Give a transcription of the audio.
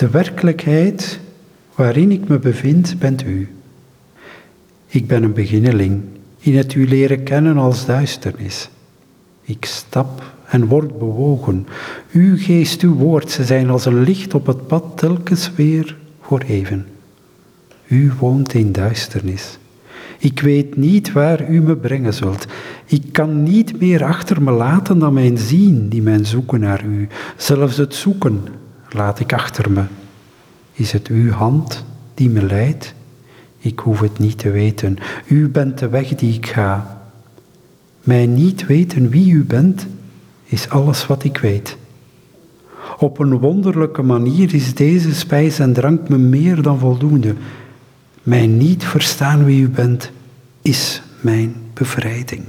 De werkelijkheid waarin ik me bevind, bent u. Ik ben een beginneling in het u leren kennen als duisternis. Ik stap en word bewogen. Uw geest, uw woord, ze zijn als een licht op het pad telkens weer voor even. U woont in duisternis. Ik weet niet waar u me brengen zult. Ik kan niet meer achter me laten dan mijn zien, die mijn zoeken naar u. Zelfs het zoeken laat ik achter me. Is het uw hand die me leidt? Ik hoef het niet te weten. U bent de weg die ik ga. Mij niet weten wie u bent, is alles wat ik weet. Op een wonderlijke manier is deze spijs en drank me meer dan voldoende. Mij niet verstaan wie u bent, is mijn bevrijding.